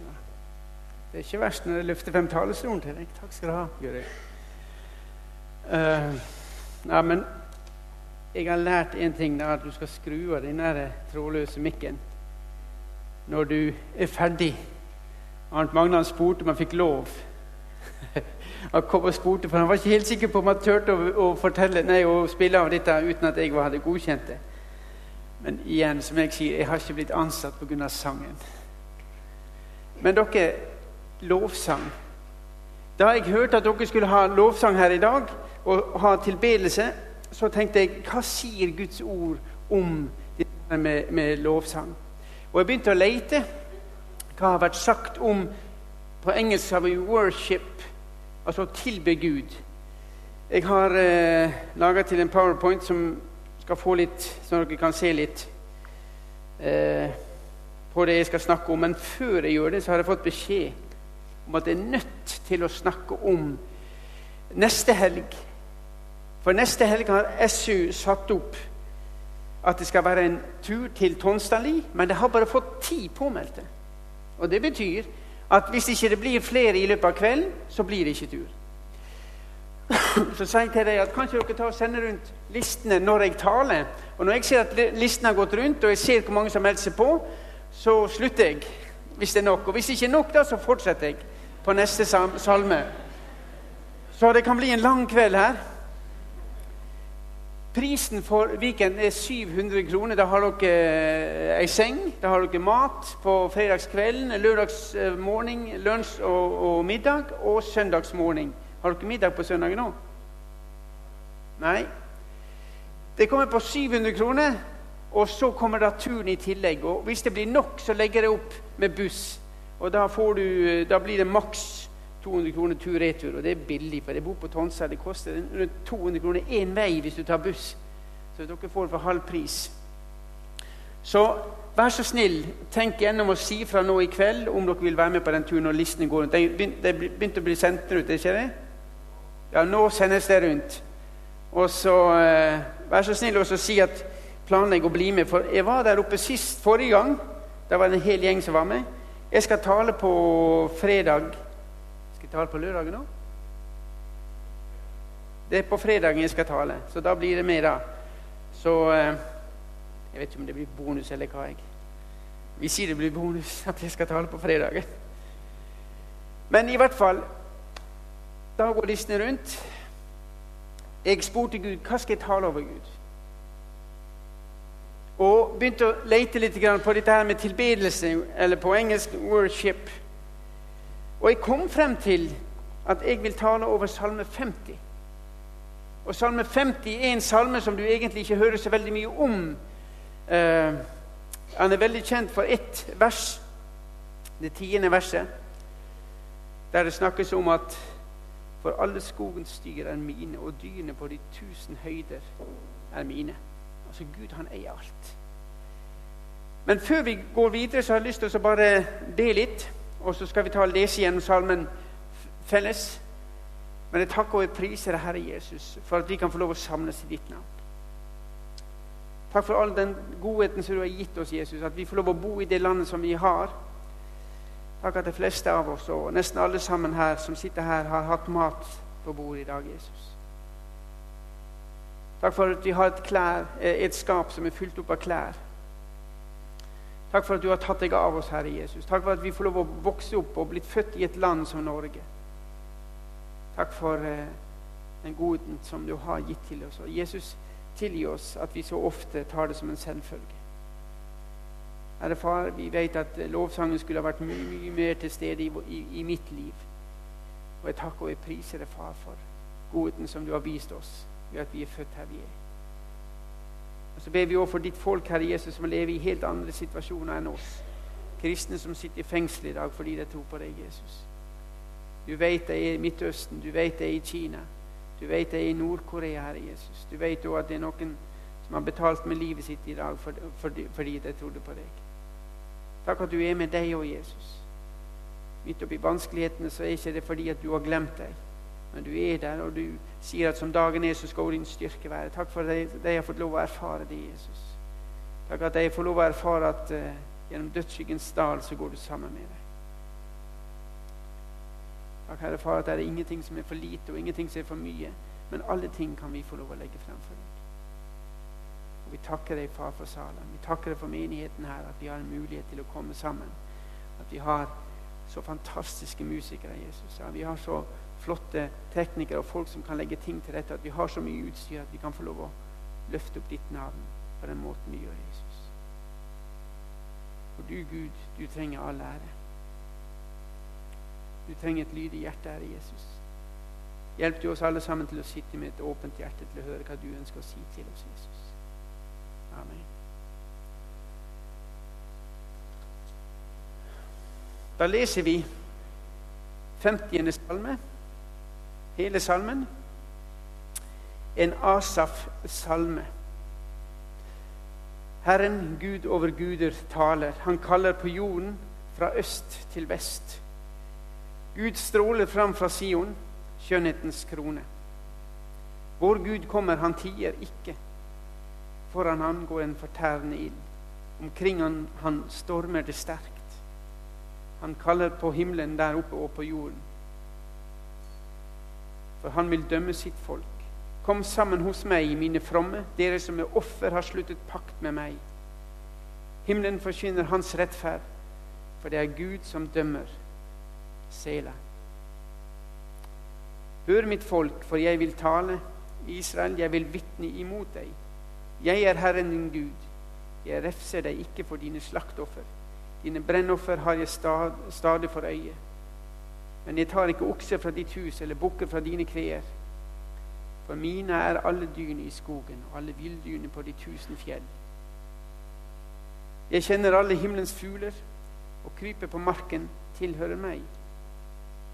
Det er ikke verst når jeg løfter frem talestolen til deg. Takk skal du ha, Guri. Uh, ja, men jeg har lært én ting, er at du skal skru av den trådløse mikken når du er ferdig. Arnt Magnan spurte om han fikk lov. Han kom og spurte, for han var ikke helt sikker på om han turte å, å, fortelle, nei, å spille av dette uten at jeg hadde godkjent det. Men igjen, som jeg sier, jeg har ikke blitt ansatt pga. sangen. Men dere, lovsang Da jeg hørte at dere skulle ha lovsang her i dag, og ha tilbedelse, så tenkte jeg hva sier Guds ord om det med, med lovsang? Og jeg begynte å lete hva har vært sagt om På engelsk har vi 'worship', altså tilbe Gud. Jeg har eh, laga til en powerpoint som skal få litt, så dere kan se litt eh, på det jeg skal snakke om. Men før jeg gjør det, så har jeg fått beskjed om at jeg er nødt til å snakke om neste helg. For neste helg har SU satt opp at det skal være en tur til Tonstadli, men det har bare fått ti påmeldte. Og Det betyr at hvis ikke det blir flere i løpet av kvelden, så blir det ikke tur. Så sier jeg til deg at kanskje dere tar og sender rundt listene når jeg taler. Og når jeg ser at listen har gått rundt, og jeg ser hvor mange som melder seg på, så slutter jeg. Hvis det er nok. Og hvis det ikke er nok, da, så fortsetter jeg på neste salme. Så det kan bli en lang kveld her. Prisen for Viken er 700 kroner. Da har dere eh, ei seng, da har dere mat på fredagskvelden, lørdagsmorgen, lunsj og, og, middag, og søndagsmorgen. Har dere middag på søndagen nå? Nei. Det kommer på 700 kroner, og så kommer da turen i tillegg. Og Hvis det blir nok, så legger jeg opp med buss. Og da, du, da blir det maks 200 kroner tur-retur, og det er billig. For jeg bor på Tonsa. Det koster rundt 200 kroner én vei hvis du tar buss. Så dere får det for halv pris. Så vær så snill, tenk gjennom å si fra nå i kveld om dere vil være med på den turen når listene går rundt. Det begynte å bli sendt ut, er ikke det? Ja, nå sendes det rundt. Og så eh, vær så snill og si at planlegg å bli med. For jeg var der oppe sist forrige gang. Da var det en hel gjeng som var med. Jeg skal tale på fredag Skal jeg tale på lørdag nå? Det er på fredagen jeg skal tale, så da blir det med, da. Så eh, Jeg vet ikke om det blir bonus eller hva. jeg Vi sier det blir bonus at jeg skal tale på fredagen. Men i hvert fall Da går listene rundt. Jeg spurte Gud hva skal jeg tale over Gud. Og begynte å lete litt på dette her med tilbedelse, eller på engelsk 'worship'. Og jeg kom frem til at jeg vil tale over Salme 50. Og Salme 50 er en salme som du egentlig ikke hører så veldig mye om. Uh, han er veldig kjent for ett vers, det tiende verset, der det snakkes om at for alle skogens dyr er mine, og dyrene på de tusen høyder er mine. Altså Gud, han eier alt. Men før vi går videre, så har jeg lyst til å bare be litt. Og så skal vi ta og lese gjennom salmen felles. Men jeg takker og jeg priser Herre Jesus, for at vi kan få lov å samles i ditt navn. Takk for all den godheten som du har gitt oss, Jesus, at vi får lov å bo i det landet som vi har. Takk at de fleste av oss, og nesten alle sammen her som sitter her, har hatt mat på bordet i dag, Jesus. Takk for at vi har et, klær, et skap som er fylt opp av klær. Takk for at du har tatt deg av oss, Herre Jesus. Takk for at vi får lov å vokse opp og blitt født i et land som Norge. Takk for eh, den godheten som du har gitt til oss. Og Jesus, tilgi oss at vi så ofte tar det som en selvfølge. Herre Far, vi vet at lovsangen skulle ha vært mye, mye mer til stede i, i, i mitt liv. Og jeg takker og jeg priser deg, Far, for godheten som du har vist oss ved at vi er født her vi er. Og Så ber vi også for ditt folk, Herre Jesus, som lever i helt andre situasjoner enn oss. Kristne som sitter i fengsel i dag fordi de tror på deg, Jesus. Du vet det er i Midtøsten, du vet det er i Kina, du vet det er i Nord-Korea, Herre Jesus. Du vet òg at det er noen som har betalt med livet sitt i dag for, for, fordi de trodde på deg. Takk at du er med deg òg, Jesus. Midt oppi vanskelighetene så er ikke det fordi at du har glemt deg. Men du er der, og du sier at som dagen er, så skal din styrke være. Takk for at de har fått lov å erfare det, Jesus. Takk at de får lov å erfare at uh, gjennom dødsskyggens dal så går du sammen med deg. Takk, Herre Far, at det er ingenting som er for lite, og ingenting som er for mye. Men alle ting kan vi få lov å legge frem for deg. Og Vi takker deg, Far, for salen. Vi takker deg for menigheten her, at vi har en mulighet til å komme sammen. At vi har så fantastiske musikere, Jesus. Ja, vi har så flotte teknikere og folk som kan legge ting til rette. At vi har så mye utstyr at vi kan få lov å løfte opp ditt navn på den måten vi gjør, Jesus. For du, Gud, du trenger all ære. Du trenger et lydig hjerte, Herre Jesus. Hjelp du oss alle sammen til å sitte med et åpent hjerte til å høre hva du ønsker å si til oss, Jesus. Amen. Da leser vi 50. salme, hele salmen. En Asaf-salme. Herren, Gud over guder, taler. Han kaller på jorden fra øst til vest. Gud stråler fram fra Sion, skjønnhetens krone. Vår Gud kommer, han tier ikke. Foran han går en fortærende ild. Omkring han, han stormer det sterkt. Han kaller på himmelen der oppe og på jorden. For han vil dømme sitt folk. Kom sammen hos meg, mine fromme, dere som med offer har sluttet pakt med meg. Himmelen forkynner hans rettferd, for det er Gud som dømmer. Sela. Hør mitt folk, for jeg vil tale. Israel, jeg vil vitne imot deg. Jeg er Herren din Gud. Jeg refser deg ikke for dine slaktoffer. Dine brennoffer har jeg stadig for øye. Men jeg tar ikke okser fra ditt hus eller bukker fra dine kveer. For mine er alle dyrene i skogen og alle villdyrene på de tusen fjell. Jeg kjenner alle himmelens fugler, og krypet på marken tilhører meg.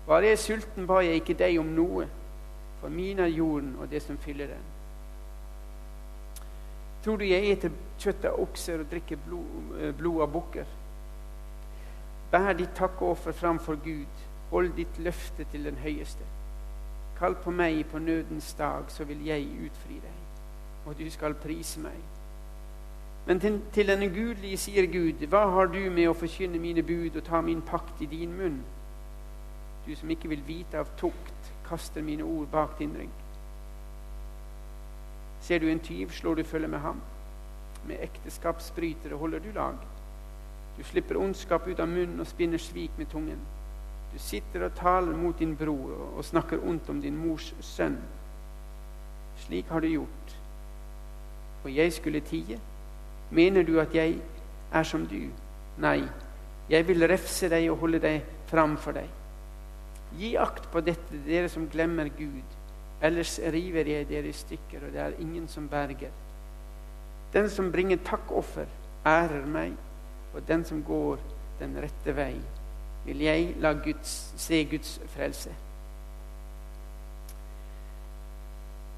Var jeg sulten, ba jeg ikke deg om noe, for min er jorden og det som fyller den. Tror du jeg eter kjøtt av okser og drikker blod, eh, blod av bukker? Bær ditt takkeoffer framfor Gud, hold ditt løfte til den høyeste. Kall på meg på nødens dag, så vil jeg utfri deg, og du skal prise meg. Men til, til den ugudelige sier Gud, hva har du med å forkynne mine bud og ta min pakt i din munn? Du som ikke vil vite av tukt, kaster mine ord bak din rygg. Ser du en tyv, slår du følge med ham. Med ekteskapsbrytere holder du lag. Du slipper ondskap ut av munnen og spinner svik med tungen. Du sitter og taler mot din bror og snakker ondt om din mors sønn. Slik har du gjort. Og jeg skulle tie? Mener du at jeg er som du? Nei, jeg vil refse deg og holde deg fram for deg. Gi akt på dette, dere som glemmer Gud. Ellers river jeg dere i stykker, og det er ingen som berger. Den som bringer takkoffer, ærer meg, og den som går den rette vei, vil jeg la Guds, se Guds frelse.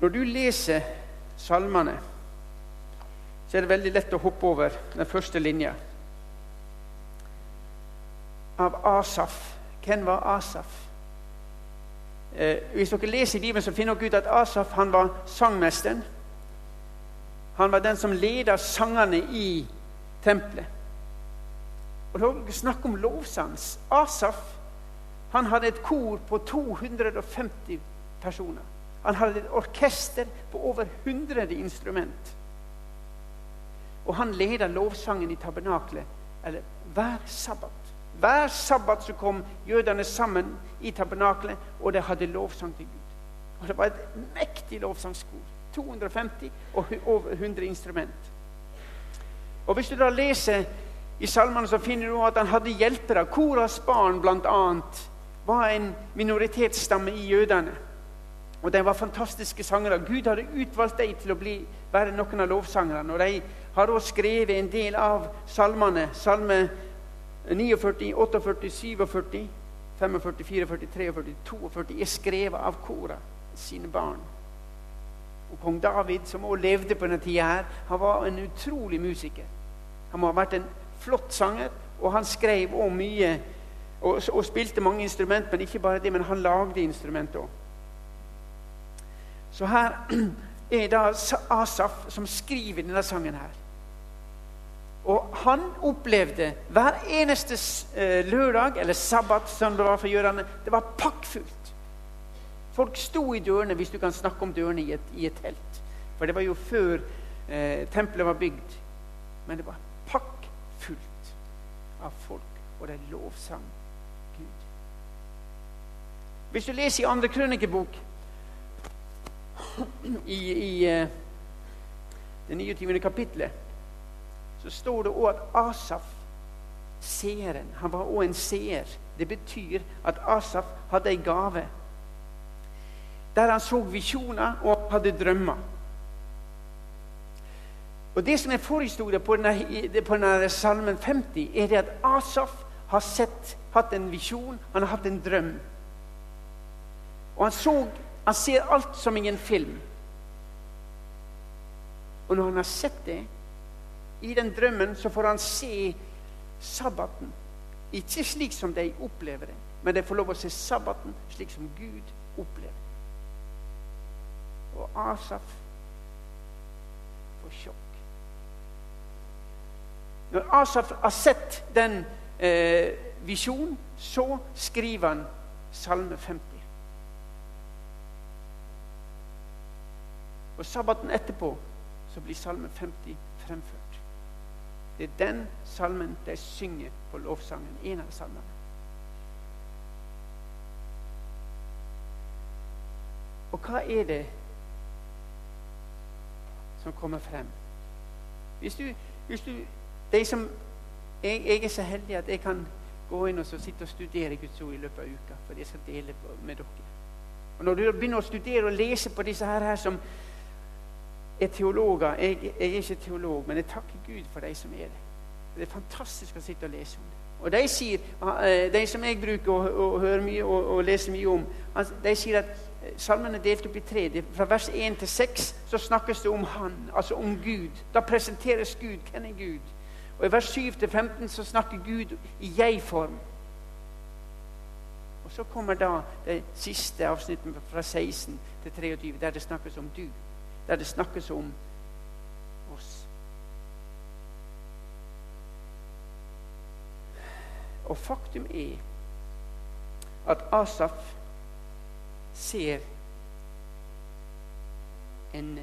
Når du leser salmene, så er det veldig lett å hoppe over den første linja. Av Asaf. Hvem var Asaf? Eh, hvis dere leser i Bibelen, så finner dere ut at Asaf han var sangmesteren. Han var den som leda sangene i tempelet. Og da snakker om lovsans. Asaf han hadde et kor på 250 personer. Han hadde et orkester på over 100 instrument. Og han leda lovsangen i tabernaklet eller hver sabbat. Hver sabbat så kom jødene sammen i tabernaklet, og de hadde lovsang til Gud. Og Det var et mektig lovsangskor. 250 og over 100 instrument. Og Hvis du da leser i salmene, så finner du at han hadde hjelpere. Koras barn, bl.a., var en minoritetsstamme i jødene. Og de var fantastiske sangere. Gud hadde utvalgt dem til å bli, være noen av lovsangerne. Og de har også skrevet en del av salmene. Salme 49, 48, 47, 45, 44, 43, 42 er skrevet av Kora, sine barn. Og Kong David, som også levde på denne tida, her, han var en utrolig musiker. Han må ha vært en flott sanger, og han skrev også mye og, og, spilte mange instrument, men ikke bare det, men han lagde instrument òg. Så her er da Asaf som skriver denne sangen her. Og han opplevde hver eneste eh, lørdag eller sabbat som det var for gjørende, det var pakkfullt. Folk sto i dørene, hvis du kan snakke om dørene i et, i et telt. For det var jo før eh, tempelet var bygd. Men det var pakkfullt av folk, og de lovsang Gud. Hvis du leser i andre krønikebok, i, i eh, det 29. kapitlet, så står det òg at Asaf, seeren, han var òg en seer. Det betyr at Asaf hadde ei gave der han så visjoner og hadde drømmer. Og Det som er forhistorie på på denne salmen 50, er det at Asaf har sett, hatt en visjon, han har hatt en drøm. Og han, så, han ser alt som i en film. Og når han har sett det, i den drømmen, så får han se sabbaten. Ikke slik som de opplever det, men de får lov å se sabbaten slik som Gud opplever det. Og Asaf får sjokk. Når Asaf har sett den eh, visjonen, så skriver han Salme 50. Og sabbaten etterpå så blir Salme 50 fremført. Det er den salmen de synger på lovsangen. En av salmene. Og hva er det som kommer frem? Hvis du, hvis du de som, jeg, jeg, er så heldig at jeg kan gå inn og sitte og studere Guds ord i løpet av uka. For jeg skal dele med dere. Og Når du begynner å studere og lese på disse her, her som er teologer jeg, jeg, er ikke teolog, men jeg takker Gud for de som er det. Det er fantastisk å sitte og lese om det. Og De sier, eh, de som jeg bruker å, å høre mye og, og, lese mye om, de sier at eh, salmen er delt opp i tre. Fra vers 1 til 6 så snakkes det om Han, altså om Gud. Da presenteres Gud. Hvem er Gud? Og I vers 7-15 så snakker Gud i jeg-form. Og Så kommer da det siste avsnittet fra 16 til 23, der det snakkes om du der det snakkes om oss. Og faktum er at Asaf ser en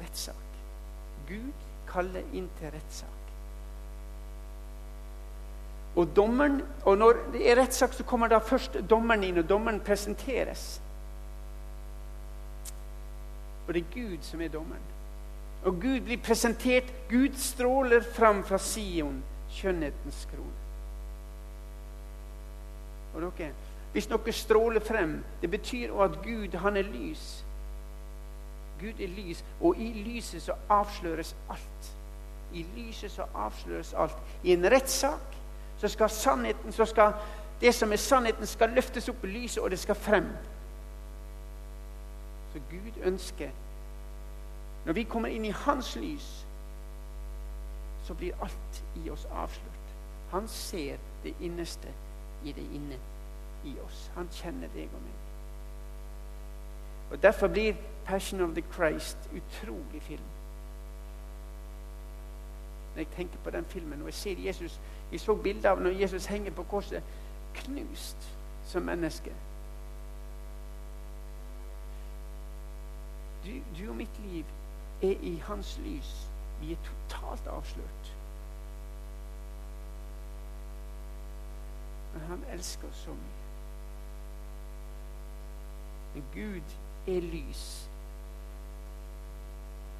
rettssak. Gud kaller inn til rettssak. Og, dommeren, og når det er rettssak, så kommer da først dommeren inn, og dommeren presenteres. Og det er Gud som er dommeren. Og Gud blir presentert. Gud stråler fram fra Sion, skjønnhetens krone. Og dere, Hvis noe stråler frem, det betyr at Gud, han er lys. Gud er lys, og i lyset så avsløres alt. I lyset så avsløres alt. I en rettssak så skal sannheten, så skal det som er sannheten, skal løftes opp i lyset, og det skal frem. Så Gud ønsker Når vi kommer inn i Hans lys, så blir alt i oss avslørt. Han ser det innerste i det inne i oss. Han kjenner deg og meg. Og Derfor blir 'Passion of the Christ' utrolig film. Når jeg tenker på den filmen og jeg ser Jesus Jeg så bilder av når Jesus henger på korset, knust som menneske. Du, du, og mitt liv er i hans lys. Vi er totalt avslørt. Men han elsker oss så mye. Men Gud er lys.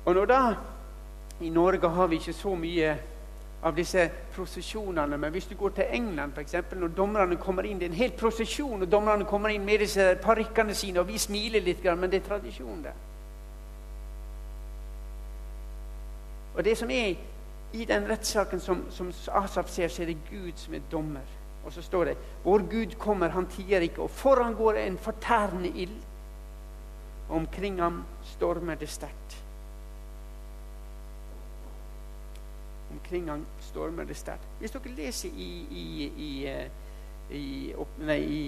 Og når da I Norge har vi ikke så mye av disse prosesjonene. Men hvis du går til England, eksempel, når dommerne kommer inn Det er en hel prosesjon, og dommerne kommer inn med disse parykkene sine, og vi smiler litt, men det er tradisjon der. Og det som er i den rettssaken som, som Asaf ser, så er det Gud som er dommer. Og så står det Vår Gud kommer, han tier ikke, og foran går en fortærende ild. Og omkring ham stormer det sterkt. Omkring ham stormer det sterkt. Hvis dere leser i, i, i, eh, i, nei, i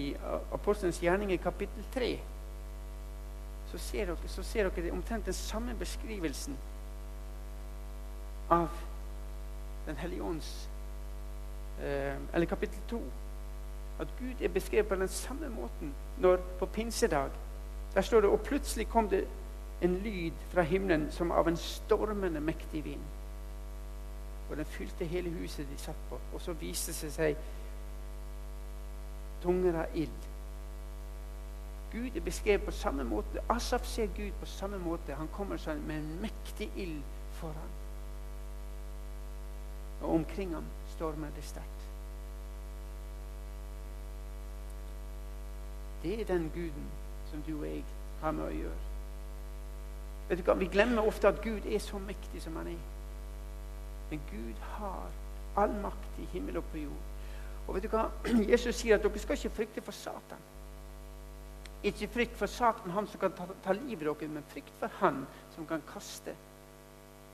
Apostelens gjerninger kapittel 3, så ser dere, så ser dere omtrent den samme beskrivelsen av Den hellige ånds eh, Eller kapittel 2. At Gud er beskrevet på den samme måten når på pinsedag. Der står det og plutselig kom det en lyd fra himmelen som av en stormende, mektig vind. Og den fylte hele huset de satt på. Og så viste det seg tunger av ild. Gud er beskrevet på samme måte. Asaf ser Gud på samme måte. Han kommer sånn med en mektig ild foran. Og omkring ham stormer det sterkt. Det er den guden som du og jeg har med å gjøre. Vet du hva? Vi glemmer ofte at Gud er så mektig som han er. Men Gud har all makt i himmel og på jord. Og vet du hva? Jesus sier at dere skal ikke frykte for Satan. Ikke frykt for Satan, han som kan ta, ta livet av dere, men frykt for han som kan kaste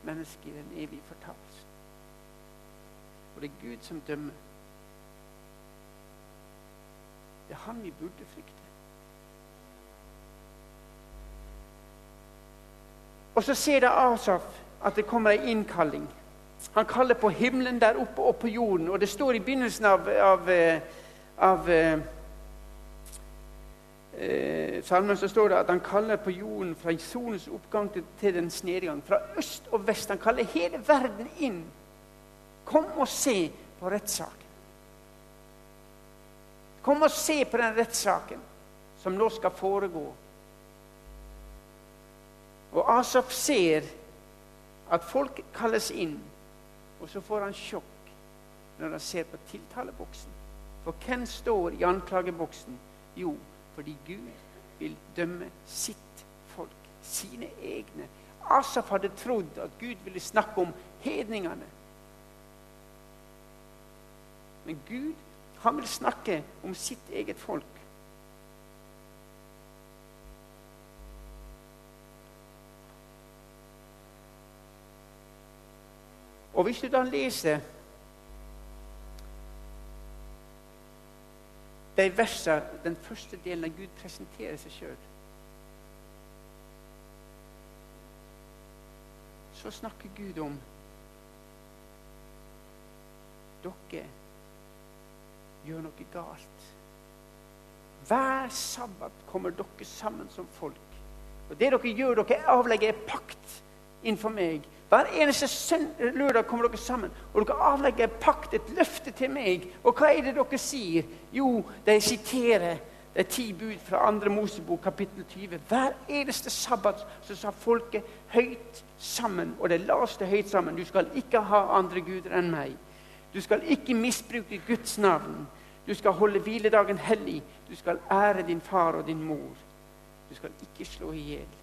mennesket i den evige fortapelsen. Og det er Gud som dømmer. Det er han vi burde frykte. Og så ser det Asaf at det kommer ei innkalling. Han kaller på himmelen der oppe og på jorden. Og det står i begynnelsen av, av, eh, av eh, eh, salmen så står det at han kaller på jorden fra solens oppgang til, til dens nedgang. Fra øst og vest. Han kaller hele verden inn. Kom og se på rettssaken. Kom og se på den rettssaken som nå skal foregå og Asaf ser at folk kalles inn, og så får han sjokk når han ser på tiltaleboksen. For hvem står i anklageboksen? Jo, fordi Gud vil dømme sitt folk, sine egne. Asaf hadde trodd at Gud ville snakke om hedningene. Men Gud han vil snakke om sitt eget folk. Og hvis du da leser de versene, den første delen av Gud presenterer seg sjøl Så snakker Gud om dere gjør noe galt. Hver sabbat kommer dere sammen som folk. Og det dere gjør, dere avlegger pakt innenfor meg hver eneste lørdag kommer dere sammen, og dere avlegger pakt, et løfte til meg. Og hva er det dere sier? Jo, de siterer de ti bud fra 2. Mosebok kapittel 20. Hver eneste sabbat så sa folket høyt sammen, og de laste høyt sammen. Du skal ikke ha andre guder enn meg. Du skal ikke misbruke Guds navn. Du skal holde hviledagen hellig. Du skal ære din far og din mor. Du skal ikke slå i hjel.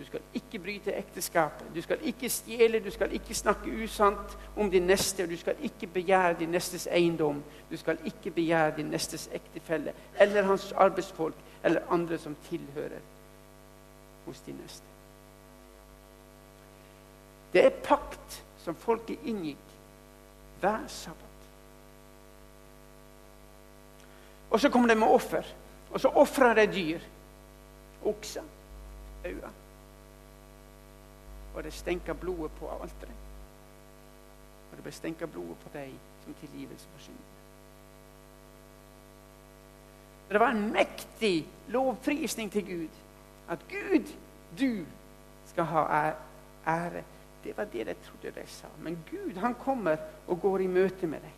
Du skal ikke bryte ekteskapet. Du skal ikke stjele, du skal ikke snakke usant om din neste. Du skal ikke begjære din nestes eiendom. Du skal ikke begjære din nestes ektefelle eller hans arbeidsfolk eller andre som tilhører hos din neste. Det er pakt som folket inngikk hver sabbat. Og så kommer de med offer. Og så ofrer de dyr. Okser, øyne og det stenka blodet på alteret. Og det ble stenka blodet på deg som tilgivelse for synden. Det var en mektig lovprisning til Gud. At Gud, du skal ha ære. Det var det de trodde de sa. Men Gud, han kommer og går i møte med deg.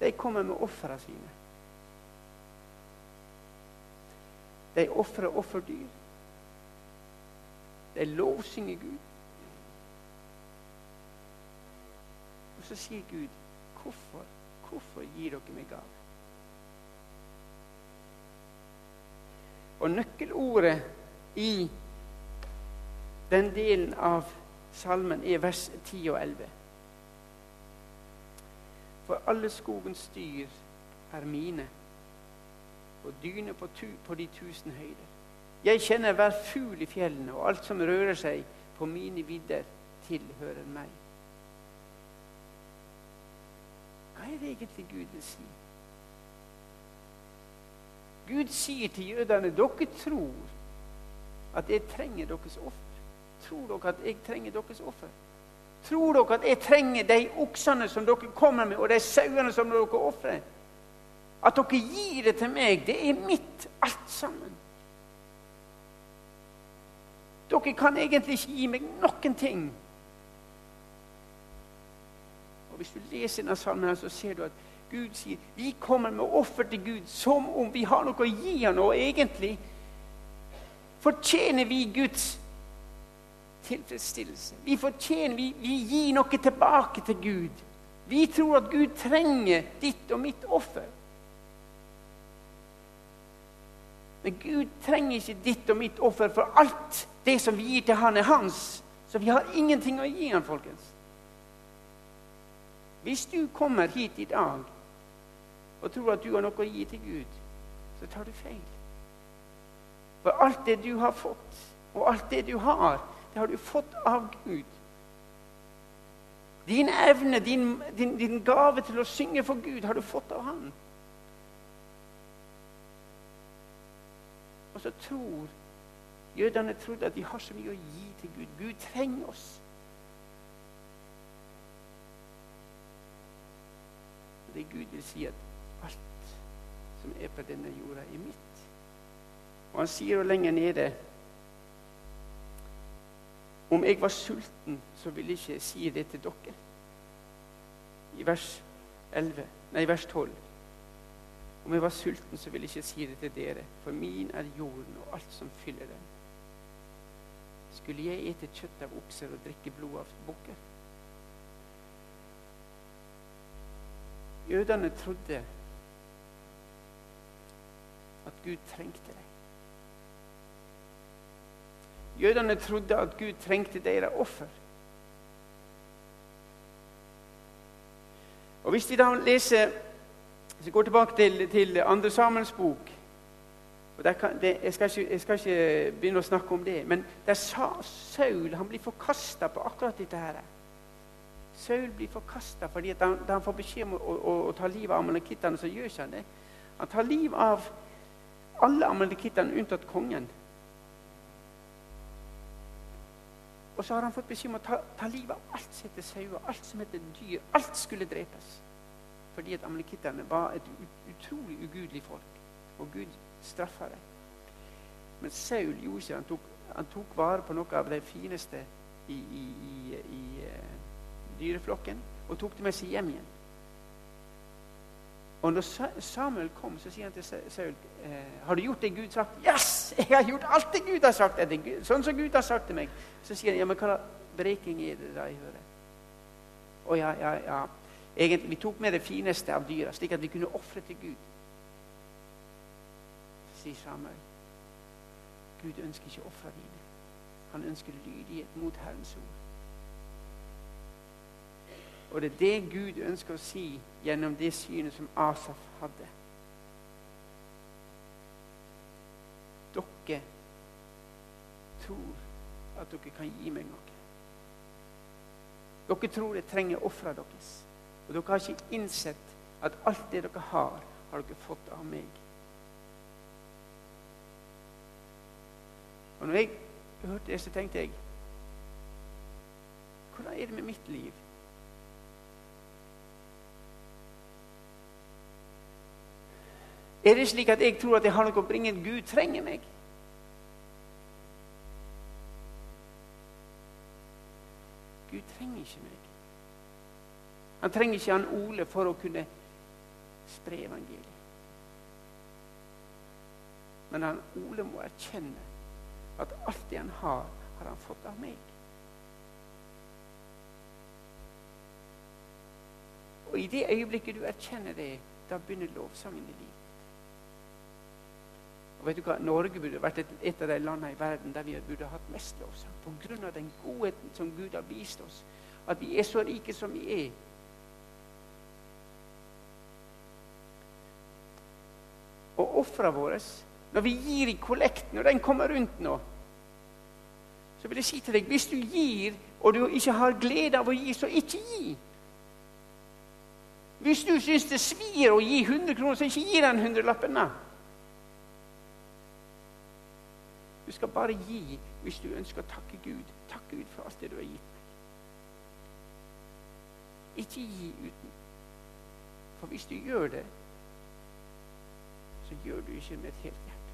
De kommer med ofrene sine. De ofrer offerdyr. De lovsynger Gud. Og så sier Gud, 'Hvorfor, hvorfor gir dere meg gave?' Og nøkkelordet i den delen av salmen er vers 10 og 11. For alle skogens dyr er mine, og dyne på, tu, på de tusen høyder. Jeg kjenner hver fugl i fjellene, og alt som rører seg på mine vidder, tilhører meg. Hva er det egentlig Gud vil si? Gud sier til jødene dere tror at jeg trenger deres offer. Tror dere at jeg trenger deres offer? Tror dere at jeg trenger de oksene som dere kommer med, og de sauene som dere ofrer? At dere gir det til meg, det er mitt alt sammen. Dere kan egentlig ikke gi meg noen ting. Og Hvis du leser denne salmen, så ser du at Gud sier vi kommer med offer til Gud som om vi har noe å gi ham. Og egentlig fortjener vi Guds tilfredsstillelse. Vi fortjener, vi, vi gir noe tilbake til Gud. Vi tror at Gud trenger ditt og mitt offer. Men Gud trenger ikke ditt og mitt offer, for alt det som vi gir til Han, er hans. Så vi har ingenting å gi Han, folkens. Hvis du kommer hit i dag og tror at du har noe å gi til Gud, så tar du feil. For alt det du har fått, og alt det du har, har du fått av Gud. Din evne, din, din, din gave til å synge for Gud, har du fått av Han. Og så tror jødene trodde at de har så mye å gi til Gud. Gud trenger oss. Det Gud vil si at alt som er på denne jorda, er mitt. Og han sier jo lenger nede om jeg var sulten, så ville jeg ikke si det til dere. I vers 11, nei, vers 12. Om jeg var sulten, så ville jeg ikke si det til dere, for min er jorden og alt som fyller den. Skulle jeg ete kjøtt av okser og drikke blod av bukker? Jødene trodde at Gud trengte dem. Jødene trodde at Gud trengte deres offer. Og Hvis de da leser vi går tilbake til, til andre Samuels bok kan, det, jeg, skal ikke, jeg, skal ikke, begynne å snakke om det, men der sa Saul han blir forkasta på akkurat dette. her. Saul blir forkasta fordi han, han får beskjed om å, å, å ta livet av amalekittene, så gjør han det. Han tar liv av alle amalekittene unntatt kongen. Og så har han fått beskjed om å ta, ta livet av alt som heter sauer, alt som heter dyr. Alt skulle drepes. Fordi at amalekittene var et utrolig ugudelig folk. Og Gud straffa dem. Men Saul gjorde ikke han tok, han tok vare på noe av det fineste i, i, i, i uh, dyreflokken og tok det med seg hjem igjen. Og når Samuel kom, så sier han til Saul eh, har du gjort det Gud sagt. Yes! Jeg har gjort alt det Gud har sagt. Gud? Sånn som Gud har sagt til meg. Så sier han ja, men hva breking er det da jeg hører? Å ja, ja, ja. Egentlig, Vi tok med det fineste av dyra, slik at vi kunne ofre til Gud. Så sier Samuel Gud ønsker ikke ofra dine. Han ønsker lydighet mot Herrens ord. Og det er det Gud ønsker å si gjennom det synet som Asaf hadde. Dere tror at dere kan gi meg noe. Dere tror jeg trenger ofra deres. Og dere har ikke innsett at alt det dere har, har dere fått av meg. Og når jeg hørte det, så tenkte jeg Hvordan er det med mitt liv? Er det slik at jeg tror at jeg har noe å bringe? Gud trenger meg? Gud trenger ikke meg. Han trenger ikke han Ole for å kunne spre evangeliet. Men han Ole må erkjenne at alt det han har, har han fått av meg. Og i det øyeblikket du erkjenner det, da begynner lovsangen i livet. Og vet du hva? Norge burde vært et, et, av de landene i verden der vi burde hatt mest lovsang. Pga. den godheten som Gud har vist oss. At vi er så rike som vi er. Og ofra våre, når vi gir i kollekten, når den kommer rundt nå Så vil jeg si til deg hvis du gir, og du ikke har glede av å gi, så ikke gi. Hvis du syns det svir å gi 100 kroner, så ikke gi den hundrelappen. da. Du skal bare gi hvis du ønsker å takke Gud. Takk Gud for alt det du har gitt. Ikke gi uten. For hvis du gjør det, så gjør du ikke med et helt hjerte.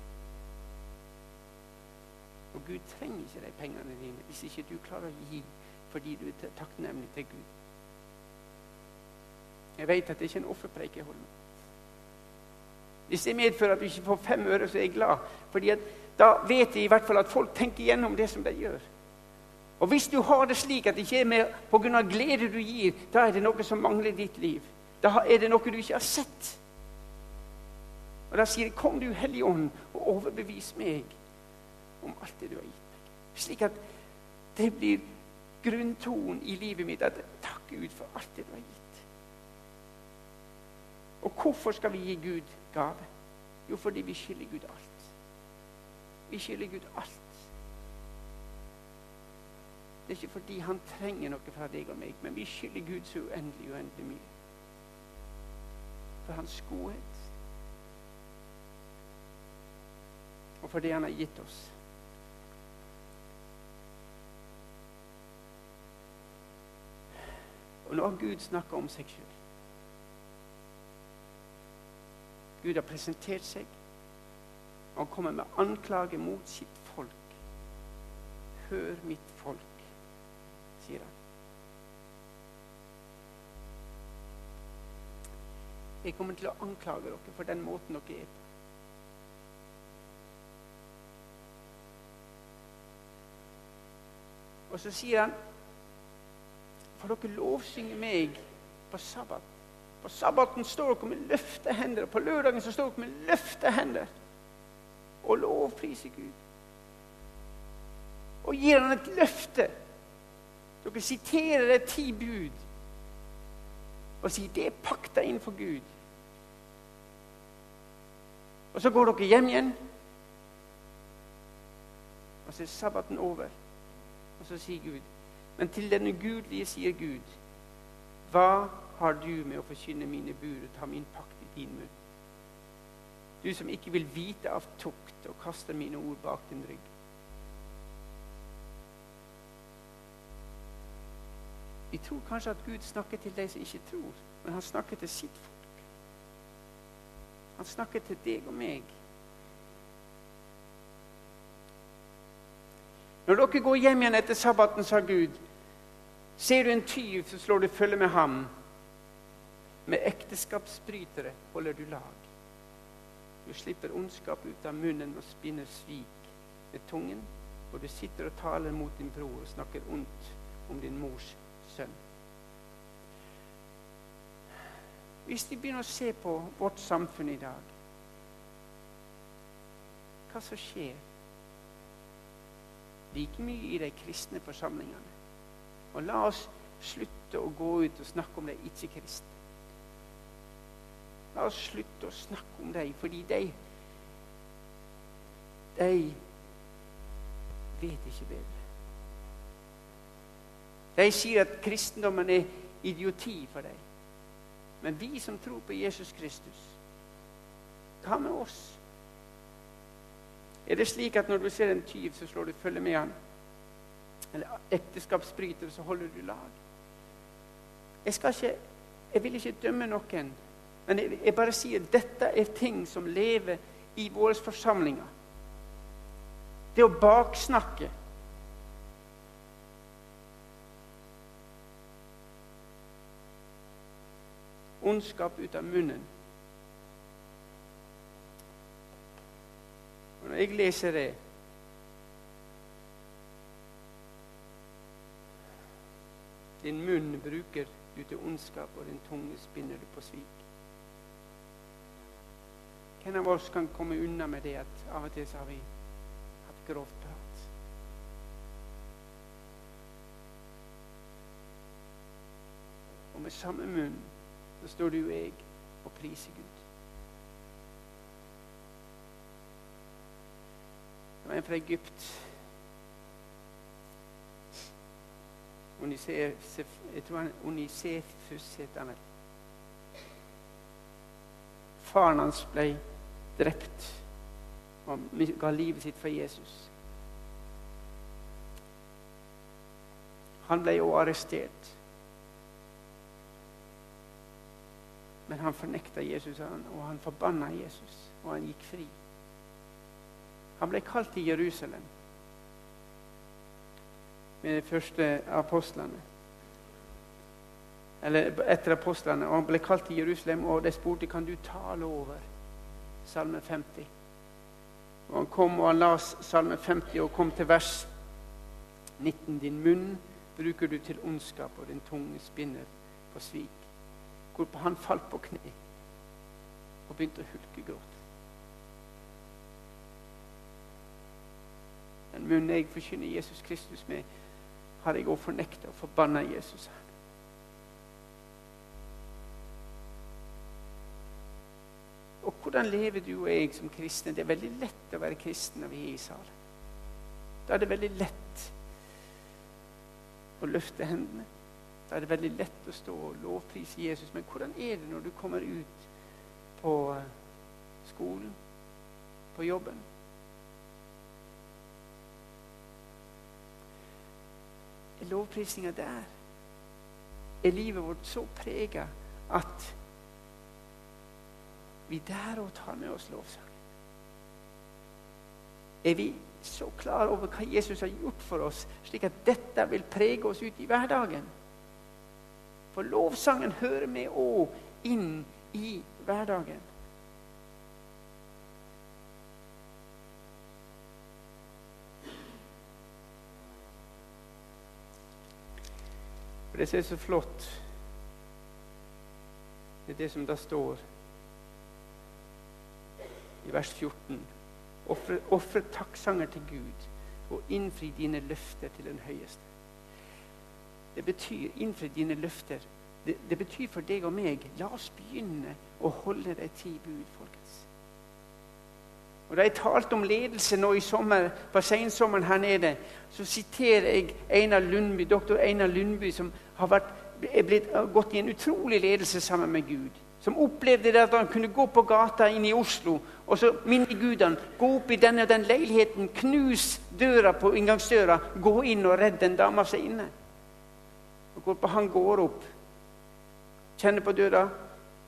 Og Gud trenger ikke de pengene dine hvis ikke du klarer å gi fordi du er takknemlig til Gud. Jeg vet at det ikke er en offerpreik jeg holder. Hvis det medfører at du ikke får fem øre, så er jeg glad. Fordi Da vet jeg i hvert fall at folk tenker gjennom det som de gjør. Og Hvis du har det slik at det ikke er mer pga. glede du gir, da er det noe som mangler i ditt liv. Da er det noe du ikke har sett. Og Da sier jeg, 'Kom, du Hellige Ånd, og overbevis meg om alt det du har gitt meg.' Slik at det blir grunntonen i livet mitt. At takk Gud for alt det du har gitt. Og hvorfor skal vi gi Gud gave? Jo, fordi vi skylder Gud alt. Vi skylder Gud alt. Det er ikke fordi han trenger noe fra deg og meg, men vi skylder Gud så uendelig, uendelig mye. For hans godhet. Og for det han har gitt oss. Og når Gud snakker om seg sjøl Gud har presentert seg. Han kommer med anklage mot sitt folk. Hør mitt folk, sier han. Jeg kommer til å anklage dere for den måten dere er på. Og så sier han For dere lovsynger meg på sabbat. På sabbaten står dere med løfte hender, og på lørdagen så står dere med løfte hender og lovpriser Gud. Og gir han et løfte. Dere siterer et ti bud og sier det er pakta inn for Gud. Og så går dere hjem igjen, og så er sabbaten over. Og så sier Gud Men til den ugudelige sier Gud, hva har du med å forkynne mine bud og ta min pakt i din munn? Du som ikke vil vite av tukt og kaster mine ord bak din rygg. Vi tror kanskje at Gud snakker til de som ikke tror, men han snakker til sitt folk. Han snakker til deg og meg. Når dere går hjem igjen etter sabbaten, sa Gud, ser du en tyv, så slår du følge med ham. Med ekteskapsbrytere holder du lag. Du slipper ondskap ut av munnen og spinner svik med tungen, og du sitter og taler mot din bror og snakker ondt om din mors sønn. Hvis vi begynner å se på vårt samfunn i dag, hva som skjer like mye i de kristne forsamlingene. Og la oss slutte å gå ut og snakke om de ikke-kristne. La oss slutte å snakke om dem, fordi de De vet ikke bedre. De sier at kristendommen er idioti for dem. Men vi som tror på Jesus Kristus, hva med oss? Er det slik at når du ser en tyv, så slår du følge med han? Eller ekteskapsbryter, så holder du lag? Jeg, ikke, jeg vil ikke dømme noen, men jeg, jeg bare sier dette er ting som lever i våre forsamlinger. Det å baksnakke Ondskap ut av munnen. Og når jeg leser det Din munn bruker du til ondskap, og din tunge spinner du på svik. Hvem av oss kan komme unna med det at av og til så har vi hatt grovt prat? Og med samme munn så står du og jeg og priser Gud. Det var en fra Egypt. Jeg tror han Unisefus heter han vel. faren hans ble drept og ga livet sitt for Jesus. Han ble jo arrestert. Men han fornekta Jesus, og han forbanna Jesus, og han gikk fri. Han ble kalt til Jerusalem med de første apostlene. Eller etter apostlene. Og han ble kalt til Jerusalem, og de spurte kan du tale over Salme 50. Og Han kom og han las Salme 50 og kom til vers 19. Din munn bruker du til ondskap, og din tunge spinner på svik. Hvorpå han falt på kne og begynte å hulkegråte. Den munnen jeg forkynner Jesus Kristus med, har jeg òg fornekta og forbanna Jesus. her. Hvordan lever du og jeg som kristne? Det er veldig lett å være kristen når vi er i salen. Da er det veldig lett å løfte hendene. Da er det veldig lett å stå og lovprise Jesus. Men hvordan er det når du kommer ut på eh, skolen, på jobben? Er lovprisinga der? Er livet vårt så prega at vi der og tar med oss lovsangen? Er vi så klar over hva Jesus har gjort for oss, slik at dette vil prege oss ut i hverdagen. For lovsangen hører med òg inn i hverdagen. For Det som er så flott, det er det som da står i vers 14 Ofre takksanger til Gud og innfri dine løfter til den høyeste. Det betyr innfri dine løfter. Det, det, betyr for deg og meg la oss begynne å holde de ti bud, folkens. Og Da jeg talte om ledelse nå i sommer, på sensommeren her nede, så siterer jeg Einar Lundby, doktor Einar Lundby, som har vært, blitt, gått i en utrolig ledelse sammen med Gud som opplevde det at han kunne gå på gata inn i Oslo og så minne Gud han, gå opp i denne og den leiligheten, knus døra på inngangsdøra, gå inn og redde en dame seg inne. Og Han går opp, kjenner på døra,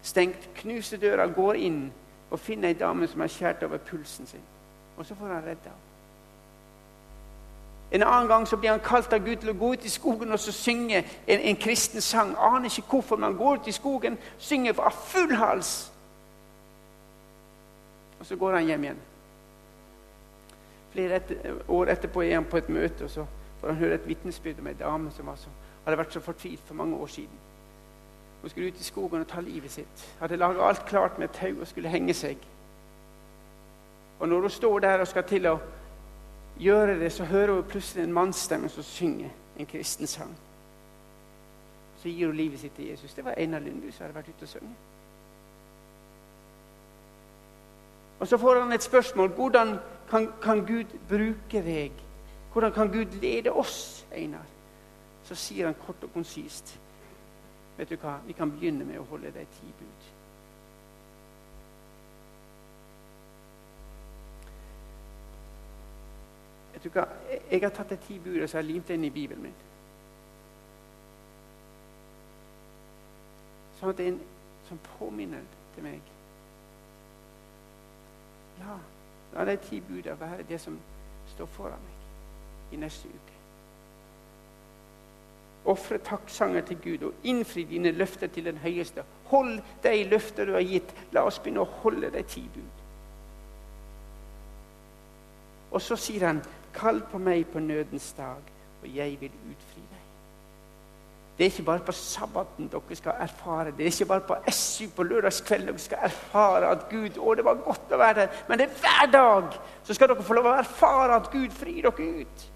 stengt, knuser døra, går inn og finner ei dame som har skåret over pulsen sin. Og så får han redda henne. En annen gang så blir han kalt av Gud til å gå ut i skogen og så synge en, en kristen sang. Aner ikke hvorfor, men han går ut i skogen, synger av full hals. Og så går han hjem igjen. Flere etter, år etterpå er han på et møte, og så får han høre et vitnesbyrd om ei dame som så, hadde vært så fortvilt for mange år siden. Hun skulle ut i skogen og ta livet sitt. Hadde laga alt klart med tau og skulle henge seg. Og når hun står der og skal til å gjøre det, så hører hun plutselig en mannsstemme som synger en kristen sang. Så gir hun livet sitt til Jesus. Det var Einar Lundby som hadde vært ute og sunget. Og så får han et spørsmål. Hvordan kan, kan Gud bruke deg? Hvordan kan Gud lede oss, Einar? Så sier han kort og konsist Vet du hva? Vi kan begynne med å holde de ti bud. Du? Jeg har tatt de ti bud og så har jeg limt det inn i Bibelen min. Sånn at det er en som påminner til meg. Ja, la de ti budene være det som står foran meg i neste uke. Ofre takksanger til Gud og innfri dine løfter til den høyeste. Hold de løfter du har gitt. La oss begynne å holde de ti bud. Og så sier han, 'Kall på meg på nødens dag, og jeg vil utfri deg'. Det er ikke bare på sabbaten dere skal erfare det. Er ikke bare på SU på lørdagskveld dere skal erfare at Gud Å, det var godt å være der. Men det er hver dag så skal dere få lov å erfare at Gud frir dere ut.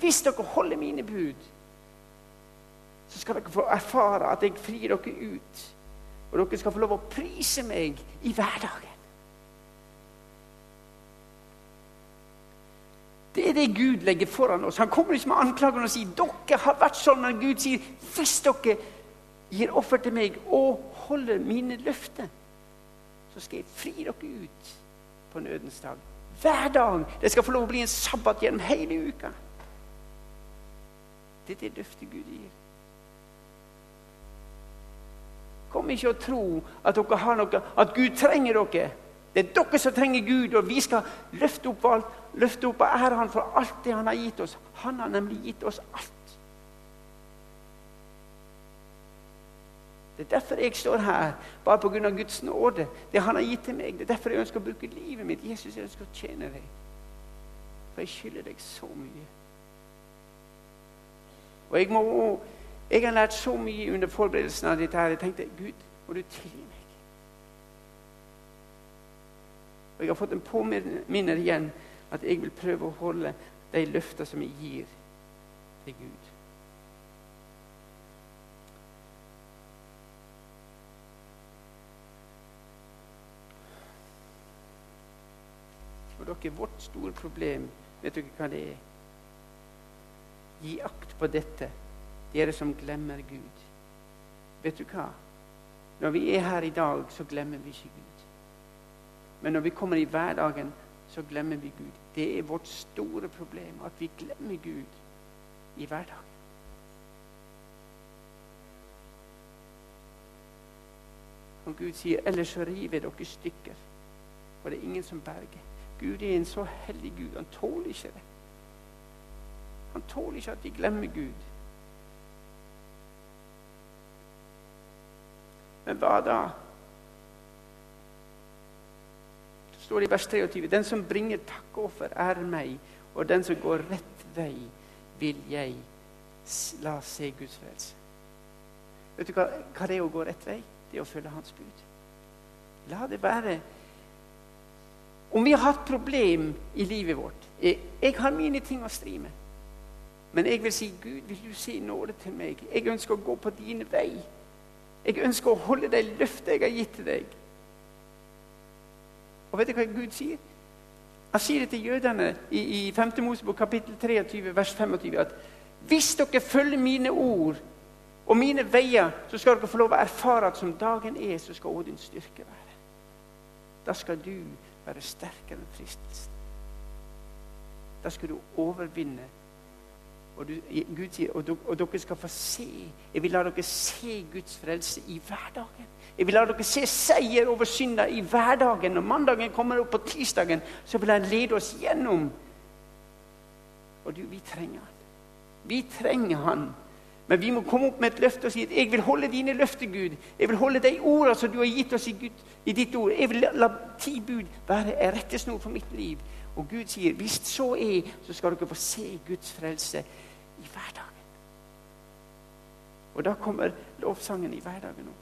Hvis dere holder mine bud, så skal dere få erfare at jeg frir dere ut. Og dere skal få lov å prise meg i hverdagen. Det er det Gud legger foran oss. Han kommer ikke med anklagene og sier dere har vært sånn, men Gud sier hvis dere gir offer til meg og holder mine løfter, så skal jeg fri dere ut på nødens dag. Hver dag. Det skal få lov å bli en sabbat gjennom hele uka. Det er det løftet Gud gir. Kom ikke og tro at dere har noe, at Gud trenger dere. Det er dere som trenger Gud, og vi skal løfte opp, alt, løfte opp og ære Han for alt det Han har gitt oss. Han har nemlig gitt oss alt. Det er derfor jeg står her, bare pga. Guds nåde. Det Han har gitt til meg. Det er derfor jeg ønsker å bruke livet mitt. Jesus, jeg ønsker å tjene deg. For jeg skylder deg så mye. Og jeg, må, jeg har lært så mye under forberedelsen av dette. her. Jeg tenkte Gud, må du tilgi meg? Og jeg har fått en påminner igjen at jeg vil prøve å holde de løftene som jeg gir til Gud. For dere, vårt store problem, vet dere hva det er? Gi akt på dette, dere som glemmer Gud. Vet du hva? Når vi er her i dag, så glemmer vi ikke Gud. Men når vi kommer i hverdagen, så glemmer vi Gud. Det er vårt store problem, at vi glemmer Gud i hverdagen. Og Gud sier, 'Ellers så river dere stykker', og det er ingen som berger. Gud er en så hellig Gud. Han tåler ikke det. Han tåler ikke at vi glemmer Gud. Men hva da? Det i vers 23.: Den som bringer takkoffer, er meg, og den som går rett vei, vil jeg la se Guds frelse. Vet du hva, hva det er å gå rett vei? Det er å følge Hans bud. La det være om vi har hatt problem i livet vårt jeg, jeg har mine ting å stri med. Men jeg vil si, Gud, vil du si nåde til meg? Jeg ønsker å gå på dine vei. Jeg ønsker å holde de løftene jeg har gitt til deg. Og vet du hva Gud sier? Han sier det til jødene i, i 5. Mosebok kapittel 23, vers 25, at hvis dere følger mine ord og mine veier, så skal dere få lov å erfare at som dagen er, så skal også din styrke være. Da skal du være sterkere enn fristelsen. Da skal du overvinne. Og, du, Gud sier, og, dere skal få se Jeg vil la dere se Guds frelse i hverdagen. Jeg vil la dere se seier over synda i hverdagen. Når mandagen kommer opp på tirsdagen, så vil han lede oss gjennom. Og du, vi trenger han. Vi trenger han men vi må komme opp med et løfte og si at 'jeg vil holde dine løfter, Gud'. 'Jeg vil holde de ordene som du har gitt oss i, Gud, i ditt ord'. 'Jeg vil la ti bud være en rettesnor for mitt liv'. Og Gud sier 'hvis så er, så skal dere få se Guds frelse i hverdagen'. Og da kommer lovsangen i hverdagen òg.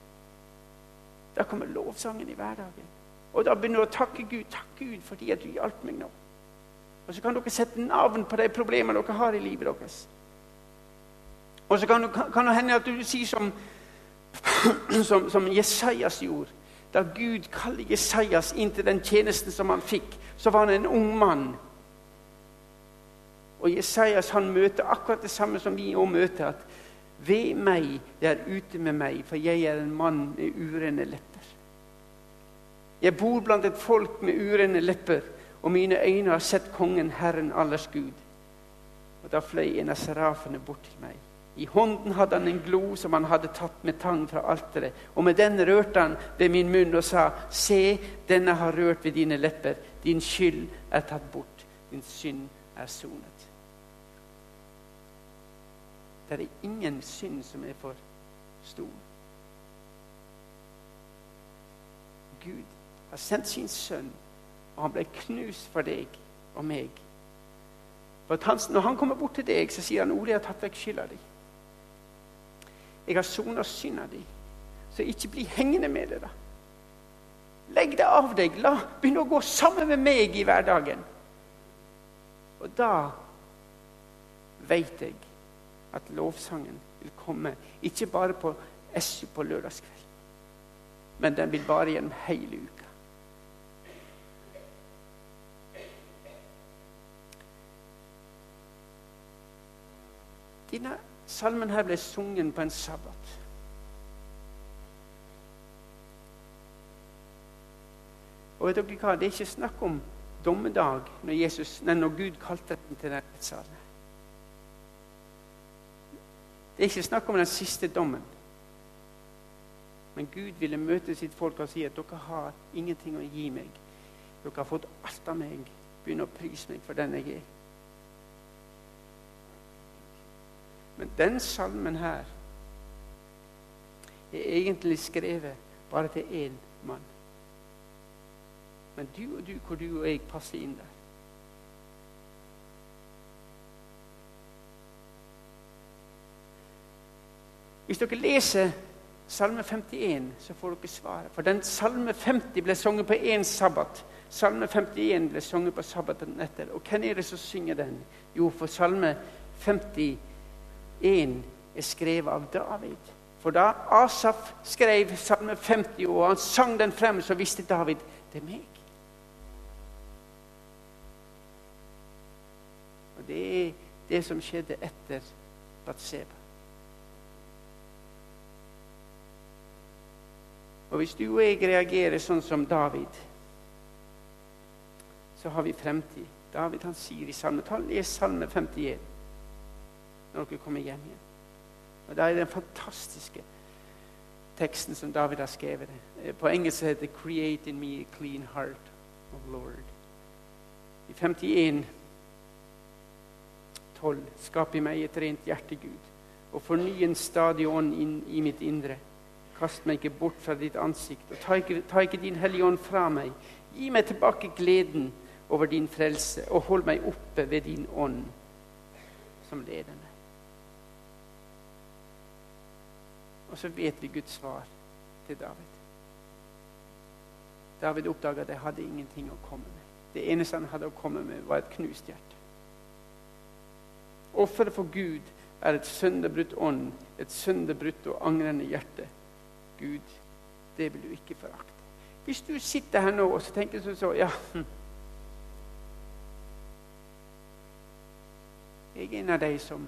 Da kommer lovsangen i hverdagen. Og da begynner du å takke Gud. Takk Gud fordi at du hjalp meg nå. Og så kan dere sette navn på de problemene dere har i livet deres. Og så kan, kan det hende at du sier som, som, som Jesajas gjorde. Da Gud kaller Jesajas inn til den tjenesten som han fikk, så var han en ung mann. Og Jesajas han møter akkurat det samme som vi òg møter. at ved meg, det er ute med meg, for jeg er en mann med urene lepper. Jeg bor blant et folk med urene lepper, og mine øyne har sett Kongen, Herren allers Gud. Og da fløy en av serafene bort til meg. I hånden hadde han en glo som han hadde tatt med tang fra alteret. Og med den rørte han ved min munn og sa, Se, denne har rørt ved dine lepper. Din skyld er tatt bort. Din synd er sonet. Det er ingen synd som er for stor. Gud har sendt sin sønn, og han ble knust for deg og meg. For han, når han kommer bort til deg, så sier han Ole, jeg har tatt vekk skylda di. Jeg har sona synda di. Så ikke bli hengende med det. da. Legg det av deg. La Begynn å gå sammen med meg i hverdagen. Og da veit jeg at lovsangen vil komme, ikke bare på SU på lørdagskveld, men den vil bare gjennom hele uka. Denne salmen her ble sungen på en sabbat. Og vet dere hva? Det er ikke snakk om dommedag når, Jesus, nei, når Gud kalte dem til den rettssalen. Det er ikke snakk om den siste dommen. Men Gud ville møte sitt folk og si at dere har ingenting å gi meg. Dere har fått alt av meg. Begynn å prise meg for den jeg er. Men den salmen her er egentlig skrevet bare til én mann. Men du og du, hvor du og jeg passer inn der. Hvis dere leser Salme 51, så får dere svaret. For den Salme 50 ble sunget på én sabbat. Salme 51 ble sunget på sabbaten etter. Og hvem er det som synger den? Jo, for Salme 51 er skrevet av David. For da Asaf skrev Salme 50, og han sang den frem, så visste David det er meg. Og det er det som skjedde etter Batseba. Og hvis du og jeg reagerer sånn som David, så har vi fremtid. David han sier i Salme Les Salme 51 når dere kommer hjem igjen. Og Da er den fantastiske teksten som David har skrevet. På engelsk heter det 'Create in me a clean heart, of Lord'. I 51, 12, Skap i meg et rent hjerte, Gud, og forny en stadig ånd inn i mitt indre. Kast meg ikke bort fra ditt ansikt, og ta ikke, ta ikke din hellige ånd fra meg. Gi meg tilbake gleden over din frelse, og hold meg oppe ved din ånd, som leder meg. Og så vet vi Guds svar til David. David oppdaga at jeg hadde ingenting å komme med. Det eneste han hadde å komme med, var et knust hjerte. Offeret for Gud er et sønderbrutt ånd, et sønderbrutt og angrende hjerte. Gud, det vil du ikke forakte. Hvis du sitter her nå og så tenker sånn så ja, hm. Jeg er en av de som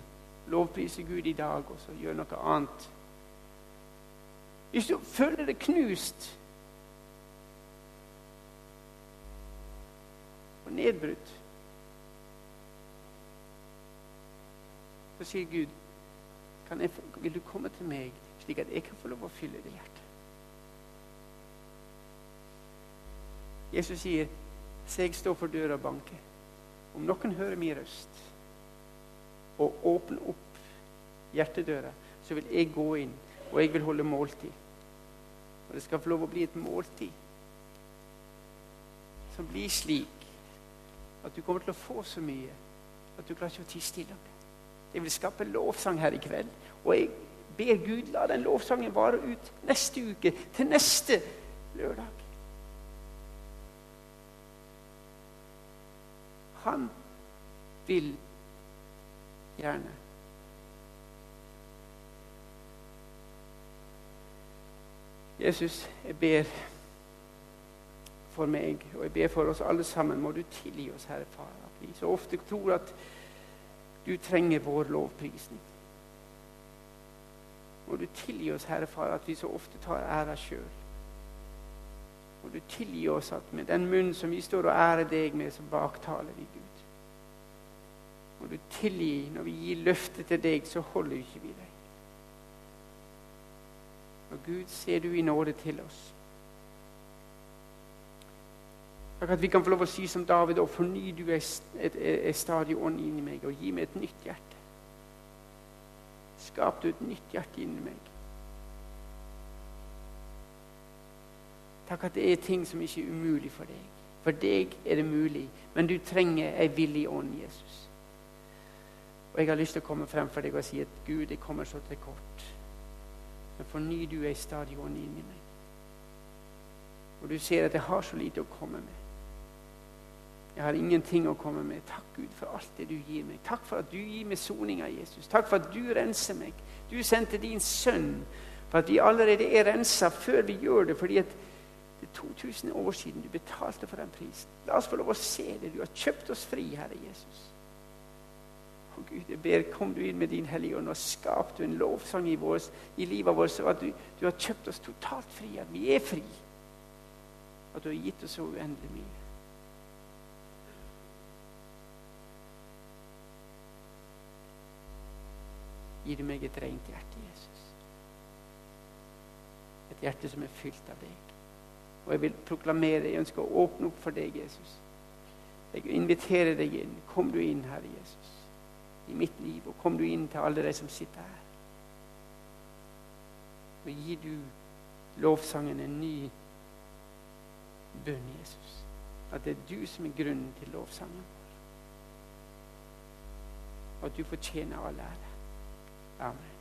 lovpriser Gud i dag og så gjør noe annet hvis du føler deg knust og nedbrutt, så sier Gud jeg, Vil du komme til meg, slik at jeg kan få lov å fylle det hjertet? Jesus sier, 'Se, jeg står for døra og banker.' Om noen hører min røst og åpner opp hjertedøra, så vil jeg gå inn, og jeg vil holde måltid. Og det skal få lov å bli et måltid som blir slik at du kommer til å få så mye at du klarer ikke å tie stille. Jeg vil skape lovsang her i kveld. Og jeg ber Gud la den lovsangen vare ut neste uke, til neste lørdag. Han vil gjerne Jesus, jeg ber for meg, og jeg ber for oss alle sammen. Må du tilgi oss, Herre Far, at vi så ofte tror at du trenger vår lovprisning. Må du tilgi oss, Herre Far, at vi så ofte tar æra sjøl. Må du tilgi oss at med den munnen som vi står og ærer deg med, så baktaler vi Gud. Må du tilgi når vi gir løftet til deg, så holder vi ikke vi deg. Og Gud, ser du i nåde til oss. Takk at vi kan få lov å si som David og forny du er stadig ånd inni meg, og gi meg et nytt hjerte. Skap du et nytt hjerte inni meg. Takk at det er ting som ikke er umulig for deg. For deg er det mulig, men du trenger ei villig ånd, Jesus. Og jeg har lyst til å komme frem for deg og si at Gud, jeg kommer så til kort. Men forny du ei stadig ånd inni meg. Og du ser at jeg har så lite å komme med. Jeg har ingenting å komme med. Takk, Gud, for alt det du gir meg. Takk for at du gir meg soninga, Jesus. Takk for at du renser meg. Du sendte din sønn for at vi allerede er rensa før vi gjør det. fordi at det er 2000 år siden du betalte for den prisen. La oss få lov å se det. Du har kjøpt oss fri, Herre Jesus. Og Gud, jeg ber, kom du inn med din Hellige Ånd og skap du en lovsang i, vår, i livet vårt, så at du, du, har kjøpt oss totalt fri, at vi er fri. At du har gitt oss så uendelig mye. Gir du meg et rent hjerte, Jesus. Et hjerte som er fylt av deg. Og jeg vil proklamere, jeg ønsker å åpne opp for deg, Jesus. Jeg inviterer deg inn. Kom du inn, Herre Jesus, i mitt liv. Og kom du inn til alle de som sitter her. Og gi du lovsangen en ny bønn, Jesus. At det er du som er grunnen til lovsangen vår. Og at du fortjener all ære. Amen.